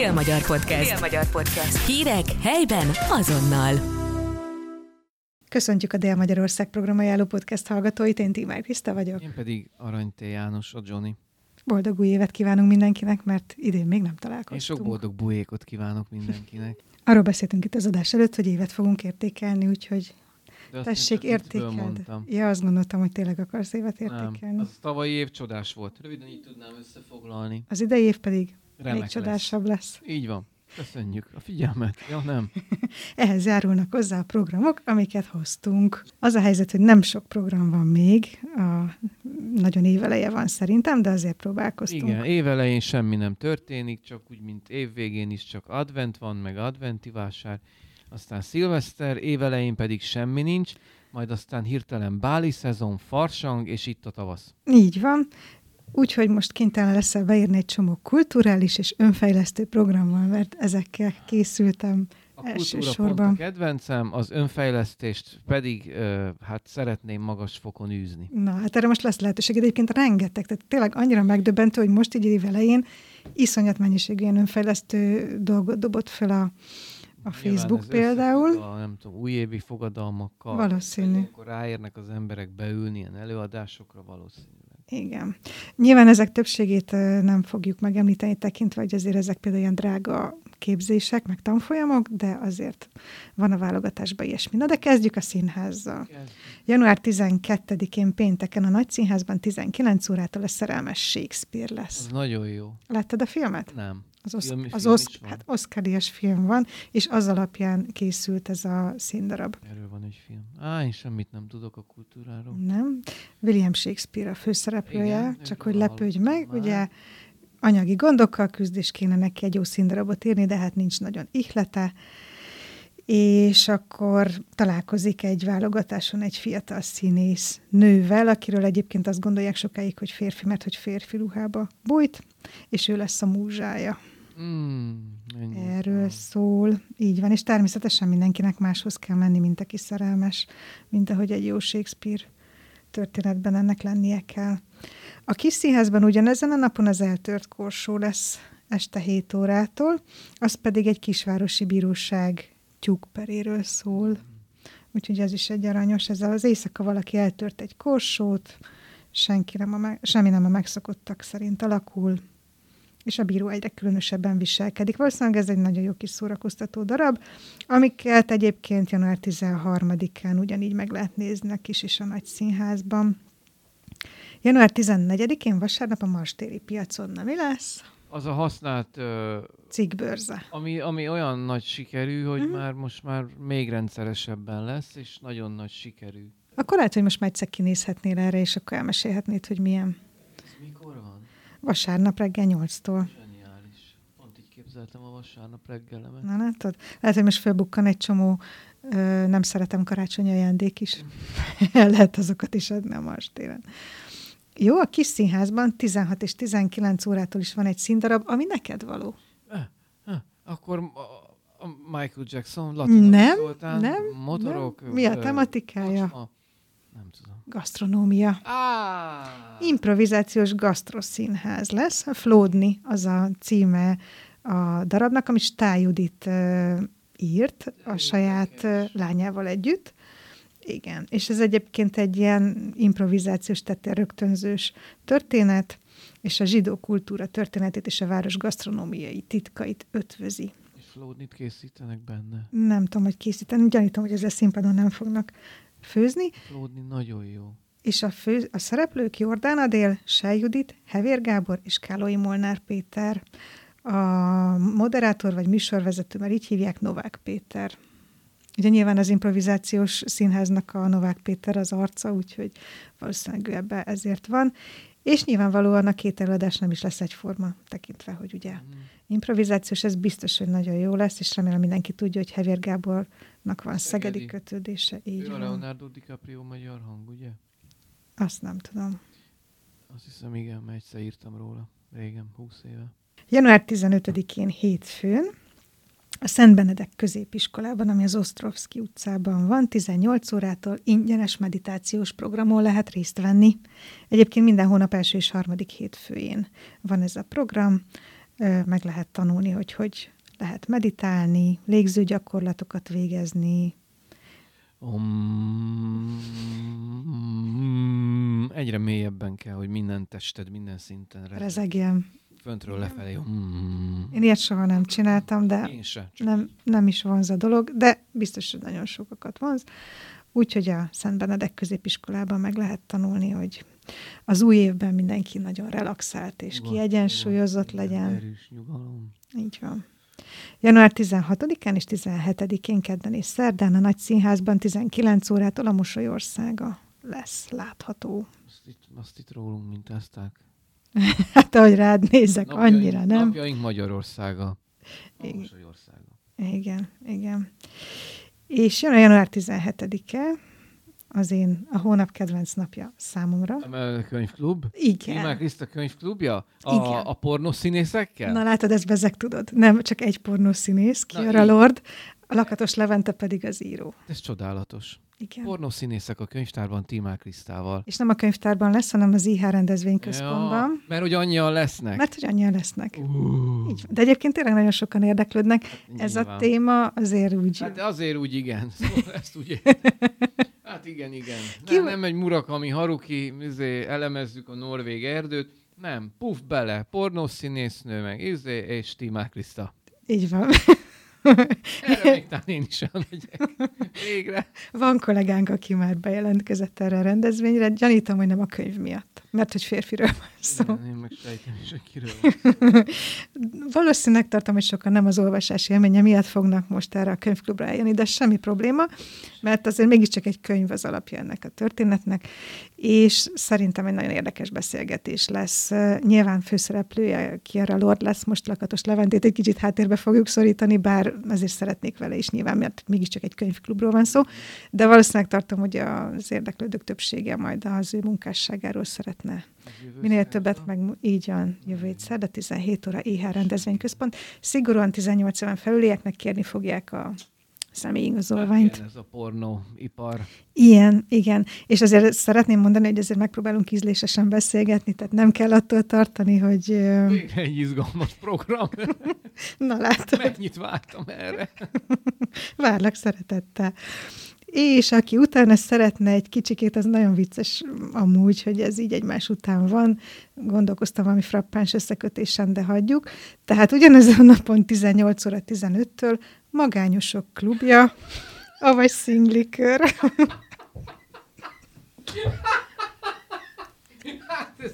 Dél-Magyar Podcast. Dél-Magyar Podcast. Hírek helyben azonnal. Köszöntjük a Dél-Magyarország programajánló podcast hallgatóit, én Timár Kriszta vagyok. Én pedig Aranyté János, a Johnny. Boldog új évet kívánunk mindenkinek, mert idén még nem találkoztunk. Én sok boldog bujékot kívánok mindenkinek. Arról beszéltünk itt az adás előtt, hogy évet fogunk értékelni, úgyhogy De tessék, értékeld. mondtam. Ja, azt gondoltam, hogy tényleg akarsz évet Nem, értékelni. az tavalyi év csodás volt. Röviden így tudnám összefoglalni. Az idei év pedig Remek még lesz. csodásabb lesz. Így van. Köszönjük a figyelmet. Ja, nem. Ehhez járulnak hozzá a programok, amiket hoztunk. Az a helyzet, hogy nem sok program van még, a, nagyon éveleje van szerintem, de azért próbálkoztunk. Igen, évelején semmi nem történik, csak úgy, mint évvégén is csak advent van, meg adventi vásár. Aztán szilveszter, évelején pedig semmi nincs, majd aztán hirtelen báli szezon, farsang, és itt a tavasz. Így van. Úgyhogy most kénytelen leszel beírni egy csomó kulturális és önfejlesztő programmal, mert ezekkel készültem A pont a elsősorban. kedvencem, az önfejlesztést pedig hát szeretném magas fokon űzni. Na, hát erre most lesz lehetőség. Egyébként rengeteg, tehát tényleg annyira megdöbbentő, hogy most így év elején iszonyat mennyiségű ilyen önfejlesztő dolgot dobott fel a, a Facebook például. A, nem tudom, újévi fogadalmakkal. Valószínű. Akkor ráérnek az emberek beülni ilyen előadásokra valószínűleg. Igen. Nyilván ezek többségét nem fogjuk megemlíteni tekintve, hogy azért ezek például ilyen drága képzések, meg tanfolyamok, de azért van a válogatásban ilyesmi. Na de kezdjük a színházzal. Január 12-én pénteken a Nagy Színházban 19 órától a szerelmes Shakespeare lesz. Az nagyon jó. Láttad a filmet? Nem. Az, osz, Film- az osz, hát Oscar-díjas film van, és az alapján készült ez a színdarab. Erről van egy film. Á, én semmit nem tudok a kultúráról. Nem? William Shakespeare a főszereplője, Igen, csak hogy lepődj meg, már. ugye anyagi gondokkal küzd, és kéne neki egy jó színdarabot írni, de hát nincs nagyon ihlete, és akkor találkozik egy válogatáson egy fiatal színész nővel, akiről egyébként azt gondolják sokáig, hogy férfi, mert hogy férfi ruhába bújt, és ő lesz a múzsája. Mm. Erről szól. Így van, és természetesen mindenkinek máshoz kell menni, mint aki szerelmes, mint ahogy egy jó Shakespeare történetben ennek lennie kell. A kis színházban ugyanezen a napon az eltört korsó lesz este 7 órától, az pedig egy kisvárosi bíróság tyúkperéről szól. Úgyhogy ez is egy aranyos. Ez az éjszaka valaki eltört egy korsót, senki nem a me- semmi nem a megszokottak szerint alakul, és a bíró egyre különösebben viselkedik. Valószínűleg ez egy nagyon jó kis szórakoztató darab, amiket egyébként január 13-án ugyanígy meg lehet nézni a kis és a nagy színházban. Január 14-én vasárnap a Marstéri piacon, na mi lesz? Az a használt, ö, Cikkbörze. ami, ami olyan nagy sikerű, hogy Mhm. már most már még rendszeresebben lesz, és nagyon nagy sikerű. Akkor lehet, hogy most már egyszer kinézhetnél erre, és akkor elmesélhetnéd, hogy milyen. Ez mikor van? Vasárnap reggel 8-tól. Zseniális. Pont így képzeltem a vasárnap reggelemet. Na látod? Lehet, hogy most felbukkan egy csomó ö, nem szeretem karácsonyi ajándék is. El lehet azokat is adni a Marstéren. Jó, a kis színházban 16 és 19 órától is van egy színdarab, ami neked való. Eh, eh, Akkor a, Michael Jackson, Latin Nem, Zoltán, nem, motorok. nem. Mi a tematikája? kocsma. Nem tudom. Gasztronómia. Á! Improvizációs gasztroszínház lesz. A Flódni az a címe a darabnak, amit Stály Judit uh, írt a saját uh, lányával együtt. Igen, és ez egyébként egy ilyen improvizációs, tehát ilyen rögtönzős történet, és a zsidó kultúra történetét és a város gasztronómiai titkait ötvözi. És flódnit készítenek benne. Nem tudom, hogy készíteni, gyanítom, hogy ezzel színpadon nem fognak főzni, Flódni nagyon jó. és a, fő, a szereplők Jordán Adél, Sej Judit, Hevér Gábor és Kálói Molnár Péter. A moderátor vagy műsorvezető, mert így hívják Novák Péter. Ugye nyilván az improvizációs színháznak a Novák Péter az arca, úgyhogy valószínűleg ő ebbe ezért van. És nyilvánvalóan a két előadás nem is lesz egyforma, tekintve, hogy ugye Mm. improvizációs, ez biztos, hogy nagyon jó lesz, és remélem mindenki tudja, hogy Hevér Gábornak van szegedi, Szegedi. kötődése. Így Ő a. Leonardo DiCaprio magyar hang, ugye? Azt nem tudom. Azt hiszem, igen, mert egyszer írtam róla. Régen, 20 éve. Január 15-én hétfőn a Szent Benedek középiskolában, ami az Osztrovszki utcában van, 18 órától ingyenes meditációs programon lehet részt venni. Egyébként minden hónap első és harmadik hétfőjén van ez a program. Meg lehet tanulni, hogy hogy lehet meditálni, légzőgyakorlatokat végezni. Um, egyre mélyebben kell, hogy minden tested, minden szinten rezeg. Rezegjen. Föntről lefelé. Um, Én ilyet soha nem csináltam, de Én se. Csak nem, nem is vonz a dolog, de biztos, hogy nagyon sokakat vonz. Úgyhogy a Szent Benedek középiskolában meg lehet tanulni, hogy az új évben mindenki nagyon relaxált és nyugodt, kiegyensúlyozott nyugodt, legyen. Erős nyugalom. Így van. Január 16-án és 17-én kedden és szerdán a Nagy Színházban 19 órától a Mosolyországa lesz látható. Azt itt, azt itt rólunk mintázták. Hát ahogy rád nézek, Napjaink- annyira nem. Napjaink Magyarországa. A Igen. Igen. És jön a január 17-e, az én a hónap kedvenc napja számomra. A könyvklub. Igen. Imák Kriszta könyvklubja? A, Igen. a pornoszínészekkel? Na látod, ezt bezeg tudod. Nem, csak egy pornószínész, Kiara. Lord, a Lakatos Levente pedig az író. Ez csodálatos. Igen. Pornoszínészek a könyvtárban Timák Krisztával. És nem a könyvtárban lesz, hanem az IH rendezvényközpontban. Ja, mert hogy annyian lesznek. Mert hogy annyian lesznek. Uh, Így van. De egyébként tényleg nagyon sokan érdeklődnek. Ez a nyilván. téma azért úgy... Hát azért úgy igen. Szóval ezt úgy Hát igen, igen. Ki Nem, nem egy Murakami Haruki, izé, elemezzük a norvég erdőt. Nem, puff bele, pornószínésznő meg, izé, és Timák Kriszta. Így van. Erre még én is elmegyek. Végre. Van kollégánk, aki már bejelentkezett erre a rendezvényre. Gyanítom, hogy nem a könyv miatt, mert hogy férfiről van szó. Igen, én meg sejtem is, hogy kiről. Valószínűleg tartom, hogy sokan nem az olvasás élménye miatt fognak most erre a könyvklubra eljönni, de semmi probléma, mert azért mégiscsak egy könyv az alapja ennek a történetnek, és szerintem egy nagyon érdekes beszélgetés lesz. Nyilván főszereplője Kiara Lord lesz, most Lakatos Leventét egy kicsit háttérbe fogjuk szorítani, bár azért szeretnék vele is nyilván, mert mégiscsak egy könyvklubról van szó, de valószínűleg tartom, hogy az érdeklődők többsége majd az ő munkásságáról szeretne Minél többet meg így van, jövő hét szerda, 17 óra IH rendezvényközpont. Szigorúan 18 éven felülieknek kérni fogják a személyigazolványt. Igen, ez a pornóipar. Ilyen, igen. És azért szeretném mondani, hogy azért megpróbálunk ízlésesen beszélgetni, tehát nem kell attól tartani, hogy Végre egy izgalmas program. na látod, Mennyit vártam erre. várlak szeretettel. És aki utána szeretne egy kicsikét, az nagyon vicces amúgy, hogy ez így egymás után van. Gondolkoztam valami frappáns összekötésen, de hagyjuk. Tehát ugyanezen a napon 18 óra 15-től Magányosok klubja, avagy szinglikör. Hát ez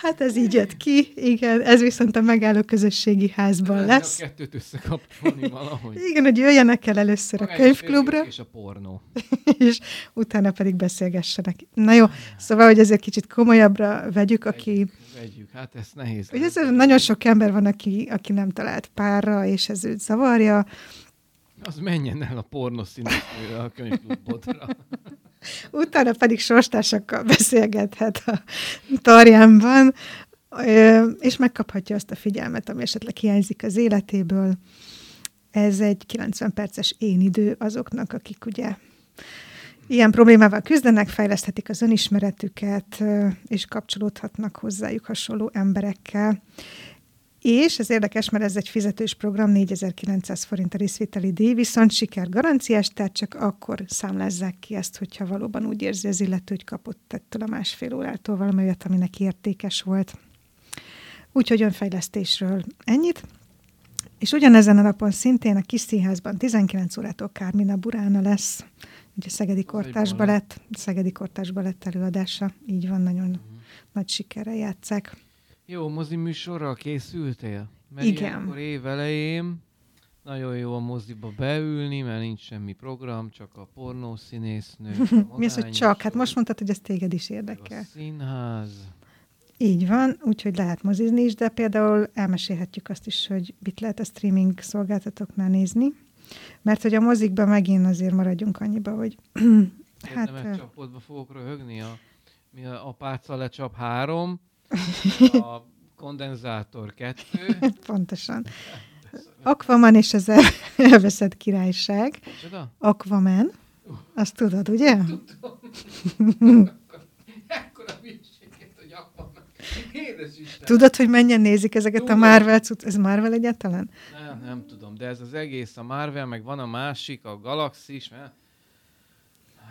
Hát ez így jött ki, igen, ez viszont a megálló közösségi házban lehetne lesz. A kettőt összekapcsolni valahogy. Igen, hogy jöjjenek el először a Magányos könyvklubra, És a pornó. és utána pedig beszélgessenek. Na jó, szóval, hogy ezért kicsit komolyabbra vegyük, aki... Vegyük, vegyük. Hát ez nehéz. Ugye ez nagyon sok ember van, aki, aki nem talált párra, és ez őt zavarja. Az menjen el a pornoszínűzőre a könyvklubodra. Utána pedig sorstársakkal beszélgethet a tarjánban, és megkaphatja azt a figyelmet, ami esetleg hiányzik az életéből. Ez egy 90 perces én idő azoknak, akik ugye ilyen problémával küzdenek, fejleszthetik az önismeretüket, és kapcsolódhatnak hozzájuk hasonló emberekkel. És ez érdekes, mert ez egy fizetős program, 4900 forint a részvételi díj, viszont siker garanciás, tehát csak akkor számlázzák ki ezt, hogyha valóban úgy érzi az illető, hogy kapott ettől a másfél órától valami olyat, ami neki értékes volt. Úgyhogy önfejlesztésről ennyit. És ugyanezen a napon szintén a kis színházban 19 órától Kármina Burána lesz, ugye Szegedi Kortárs balett. Szegedi Kortárs Balett előadása, így van, nagyon nagy sikerrel játszák. Jó, mozi műsorral készültél? Mert Igen. ilyenkor év elején nagyon jó a moziba beülni, mert nincs semmi program, csak a pornószínésznő. Mi az, hogy csak? Hát most mondtad, hogy ez téged is érdekel. A színház. Így van, úgyhogy lehet mozizni is, de például elmesélhetjük azt is, hogy mit lehet a streaming szolgáltatóknál nézni. Mert hogy a mozikban megint azért maradjunk annyiba, hogy Hát, ö, csapodba fogok röhögni. A, mi a, a pálca lecsap három, a kondenzátor kettő. pontosan. Aquaman és az el- elveszett királyság. Csoda? Aquaman, azt tudod, ugye? Ekkora hülyeséget, hogy akkor Édes Isten. Tudod, hogy mennyien nézik ezeket Tudom. a Marvel cucc? Ez Marvel egyáltalán? Nem, nem tudom, de ez az egész, a Marvel, meg van a másik, a Galaxis, mert...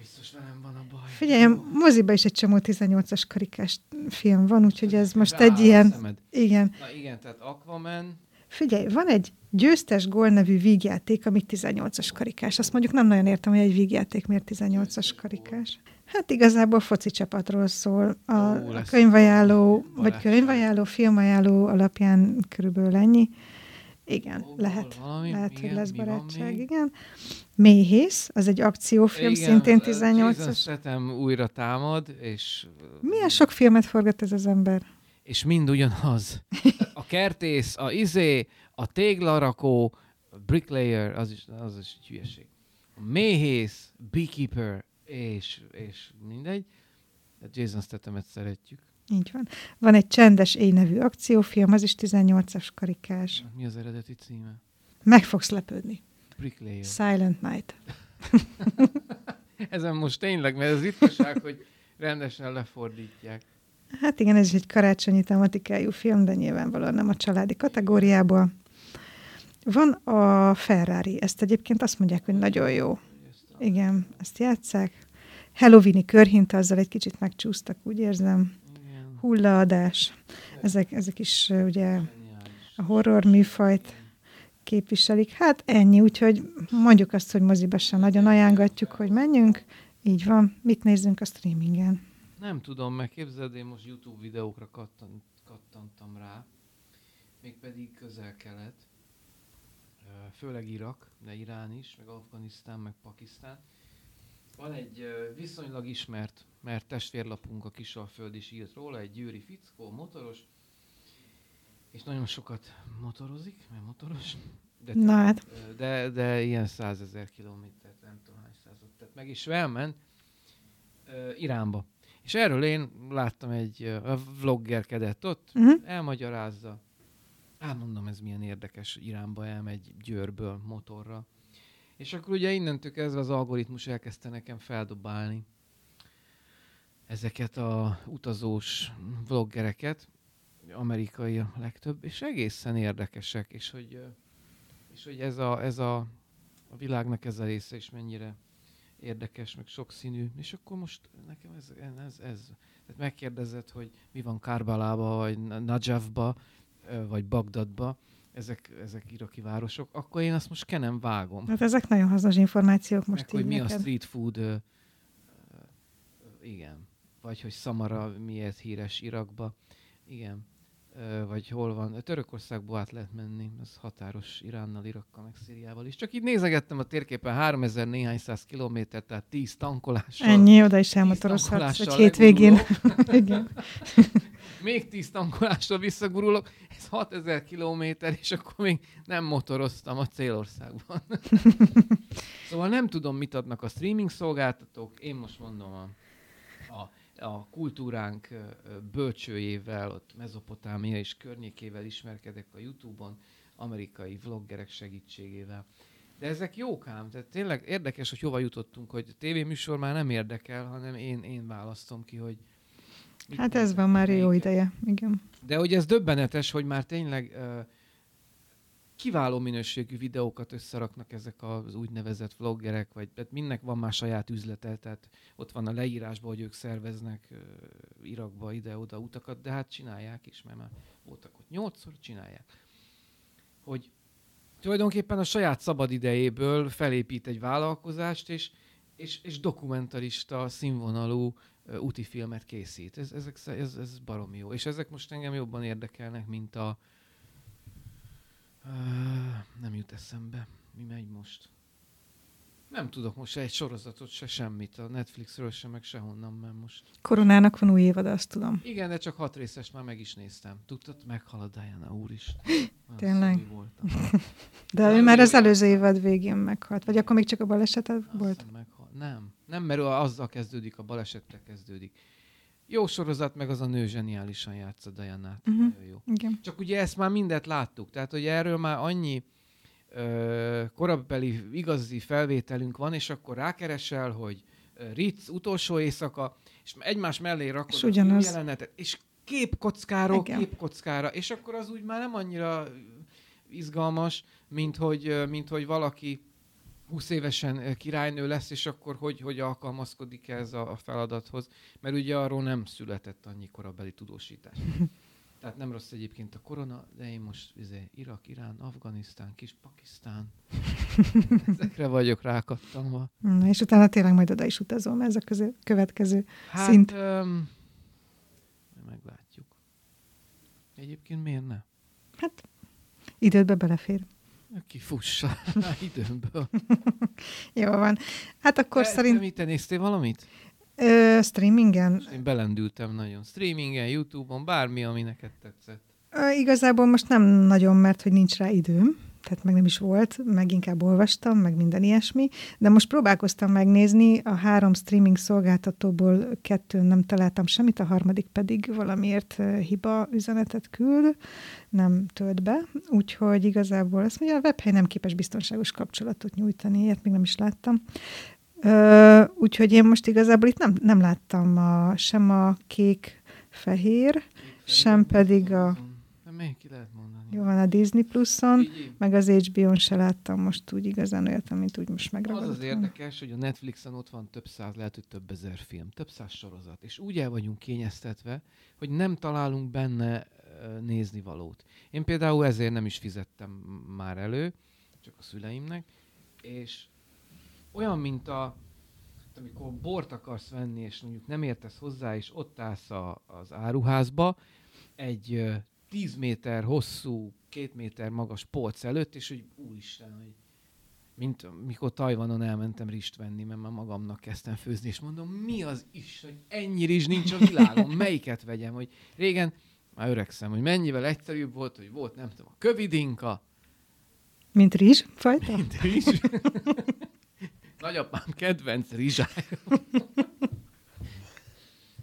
Biztos velem van a baj. Figyelj, a moziba is egy csomó 18-as karikás film van, úgyhogy ez most Rááll egy ilyen... szemed. Igen. Na igen, tehát Aquaman, Figyelj, van egy győztes gól nevű vígjáték, ami 18-as karikás. Azt mondjuk nem nagyon értem, hogy egy vígjáték miért 18-as karikás. Hát igazából foci csapatról szól. A, Ó, a könyvajánló, vagy könyvajánló, filmajánló alapján körülbelül ennyi. Igen, Ó, lehet. valami, lehet, hogy igen, lesz mi van barátság, igen. Méhész, az egy akciófilm, Igen, szintén Jason 18-as. Statham újra támad, és... Milyen sok filmet forgat ez az ember? És mind ugyanaz. A kertész, a izé, a téglarakó, a bricklayer, az is, az is egy hülyeség. A méhész, beekeeper, és, és mindegy. De Jason Stathamet szeretjük. Így van. Van egy csendes éj nevű akciófilm, az is 18-as karikás. Mi az eredeti címe? Meg fogsz lepődni. Bricklayer. Silent Night. Ezen most tényleg, mert az ritkaság, hogy rendesen lefordítják. Hát igen, ez is egy karácsonyi tematikájú film, de nyilvánvalóan nem a családi kategóriából. Van a Ferrari, ezt egyébként azt mondják, hogy nagyon jó. Igen, ezt játszák. Halloweeni körhinta, azzal egy kicsit megcsúsztak, úgy érzem. Hullaadás. Ezek, ezek is ugye a horror műfajt képviselik. Hát ennyi, úgyhogy mondjuk azt, hogy moziba sem nagyon ajánlatjuk, hogy menjünk. Így van. Mit nézzünk a streamingen? Nem tudom, meg képzeld, én most YouTube videókra kattant, kattantam rá, mégpedig közel-kelet, főleg Irak, de Irán is, meg Afganisztán, meg Pakisztán. Van egy viszonylag ismert, mert testvérlapunk a Kisalföld is írt róla, egy győri fickó, motoros, és nagyon sokat motorozik, mert motoros. De, Na hát. de, de ilyen százezer kilométert, nem tudom hány százat tett meg, ő elment ö, Iránba. És erről én láttam egy ö, vloggerkedett ott, Uh-huh. elmagyarázza. Hát mondom, ez milyen érdekes, Iránba elmegy Győrből motorra. És akkor ugye innentől kezdve az algoritmus elkezdte nekem feldobálni ezeket a utazós vloggereket, amerikai a legtöbb, és egészen érdekesek, és hogy, és hogy ez, a, ez a, a világnak ez a része is mennyire érdekes, meg sokszínű, és akkor most nekem ez, ez, ez. Tehát megkérdezed, hogy mi van Kárbalába, vagy Na- Najafba, vagy Bagdadba, ezek, ezek iraki városok, akkor én azt most kenem vágom. Hát ezek nagyon hasznos információk most Meg hogy így mi a neked. street food, igen. Vagy hogy Samara miért híres Irakba, igen. Ö, vagy hol van. Törökországból át lehet menni, ez határos Iránnal, Irakkal, meg Szíriával is. Csak így nézegettem a térképen 3000 néhány száz kilométer, tehát 10 tankolással. Ennyi, oda is 10 elmotorozhatsz egy hétvégén. Igen. még 10 tankolással visszagurulok, ez 6000 kilométer, és akkor még nem motoroztam a célországban. szóval nem tudom, mit adnak a streaming szolgáltatók. Én most mondom a, a, a kultúránk bölcsőjével, ott Mezopotámia és környékével ismerkedek a Youtube-on, amerikai vloggerek segítségével. De ezek jók ám, tehát tényleg érdekes, hogy hova jutottunk, hogy a tévéműsor már nem érdekel, hanem én, én választom ki, hogy Hát ez van már jó ideje. Igen. De hogy ez döbbenetes, hogy már tényleg uh, kiváló minőségű videókat összeraknak ezek az úgynevezett vloggerek, vagy tehát mindnek van már saját üzlete, tehát ott van a leírásban, hogy ők szerveznek uh, Irakba ide-oda utakat, de hát csinálják is, mert már voltak ott nyolcszor, csinálják. Hogy tulajdonképpen a saját szabad idejéből felépít egy vállalkozást, és, és, és dokumentarista színvonalú ö, úti filmet készít. Ez, ezek, ez, ez baromi jó. És ezek most engem jobban érdekelnek, mint a... Nem jut eszembe. Mi megy most? Nem tudok most se egy sorozatot, se semmit. A Netflixről sem, meg sehonnan, mert most... Koronának van új évada, azt tudom. Igen, de csak hat részes már meg is néztem. Tudtad, meghal a Diana, úristen. Tényleg? voltam. De Nem, ő már az előző évad végén meghalt. Vagy akkor még csak a balesete Azt volt? meghal. Nem, nem, mert azzal kezdődik, a balesettel kezdődik. Jó sorozat, meg az a nő zseniálisan játsza Diana-t. Mhm. Nagyon jó. Igen. Csak ugye ezt már mindet láttuk, tehát hogy erről már annyi ö, korabeli igazi felvételünk van, és akkor rákeresel, hogy Ritz utolsó éjszaka, és egymás mellé rakod És a ugyanaz. jelenetet, és képkockáról Igen. képkockára, és akkor az úgy már nem annyira izgalmas, mint hogy, mint hogy valaki 20 évesen ö, királynő lesz, és akkor hogy, hogy alkalmazkodik ez a, a feladathoz, mert ugye arról nem született annyi korabeli tudósítás. Tehát nem rossz egyébként a korona, de én most izé, Irak, Irán, Afganisztán, kis Pakisztán. Ezekre vagyok rákattanva. Na, és utána tényleg majd oda is utazom, ez a közö- következő. Hát, Szint. öm, meglátjuk. Egyébként miért ne? Hát, idődbe belefér. Kifussa időmből. Jó van. Hát akkor Te- szerint Te, néztél valamit? ö, streamingen Én belendültem nagyon. Streamingen, Youtube-on, bármi, ami neked tetszett. Ö, Igazából most nem nagyon, mert hogy nincs rá időm, tehát meg nem is volt, meg inkább olvastam, meg minden ilyesmi, de most próbálkoztam megnézni, a három streaming szolgáltatóból kettőn nem találtam semmit, a harmadik pedig valamiért hiba üzenetet küld, nem tölt be, úgyhogy igazából azt mondja, a webhely nem képes biztonságos kapcsolatot nyújtani, ilyet még nem is láttam. Ö, úgyhogy én most igazából itt nem, nem láttam a, sem a kék-fehér, Sem pedig a- még ki lehet mondani? jó van a Disney Pluson, Így, meg az HBO-n se láttam most úgy igazán olyat, amit úgy most Az megragadott. az volna. érdekes, hogy a Netflixen ott van több száz, lehet, hogy több ezer film, több száz sorozat, és úgy el vagyunk kényeztetve, hogy nem találunk benne nézni valót. Én például ezért nem is fizettem már elő, csak a szüleimnek, és olyan, mint a amikor bort akarsz venni, és mondjuk nem értesz hozzá, és ott állsz a, az áruházba, egy 10 méter hosszú, két méter magas polc előtt, és hogy úristen, hogy mint mikor Tajvanon elmentem rist venni, mert már magamnak kezdtem főzni, és mondom, mi az is, hogy ennyi rizs nincs a világon, melyiket vegyem, hogy régen, már öregszem, hogy mennyivel egyszerűbb volt, hogy volt, nem tudom, a kövidinka, Mint rizs fajta? mint rizs. Nagyapám kedvenc rizsája.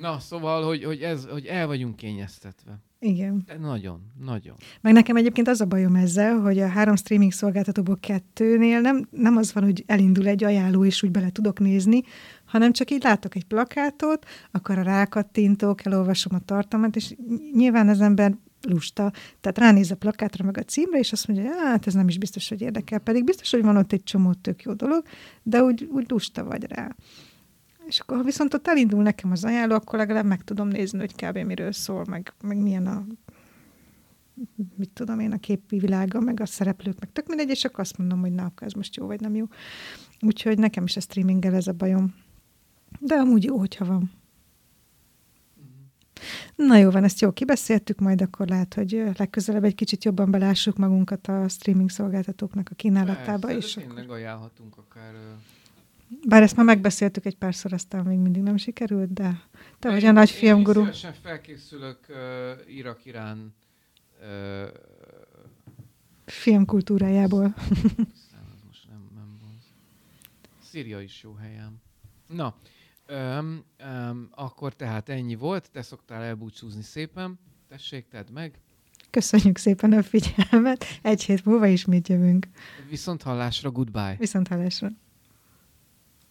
Na, szóval, hogy, hogy, ez, hogy el vagyunk kényeztetve. Igen. De nagyon, nagyon. Meg nekem egyébként az a bajom ezzel, hogy a három streaming szolgáltatóból kettőnél nem, nem az van, hogy elindul egy ajánló, és úgy bele tudok nézni, hanem csak így látok egy plakátot, akkor a rákattintok, elolvasom a tartalmat, és nyilván az ember lusta, tehát ránéz a plakátra meg a címre, és azt mondja, hát ez nem is biztos, hogy érdekel, pedig biztos, hogy van ott egy csomó tök jó dolog, de úgy, úgy lusta vagy rá. És akkor, ha viszont ott elindul nekem az ajánló, akkor legalább meg tudom nézni, hogy kb. miről szól, meg, meg milyen a mit tudom én, a képi világa, meg a szereplők, meg tök mindegy, és akkor azt mondom, hogy na, akkor ez most jó, vagy nem jó. Úgyhogy nekem is a streaminggel ez a bajom. De amúgy jó, hogyha van. Na jó van, ezt jó kibeszéltük, majd akkor lehet, hogy legközelebb egy kicsit jobban belássuk magunkat a streaming szolgáltatóknak a kínálatába Persze, de Akkor... tényleg ajánlhatunk akár... Bár ezt már megbeszéltük egy párszor, aztán még mindig nem sikerült, de te vagy a Én- nagy Én filmguru. szívesen felkészülök uh, Irak-Irán uh, Filmkultúrájából. most nem, nem vonz. Szíria is jó helyem. Na, öm, öm, akkor tehát ennyi volt, te szoktál elbúcsúzni szépen. Tessék, tedd meg. Köszönjük szépen a figyelmet. Egy hét múlva ismét jövünk. Viszont hallásra, goodbye. Viszont hallásra.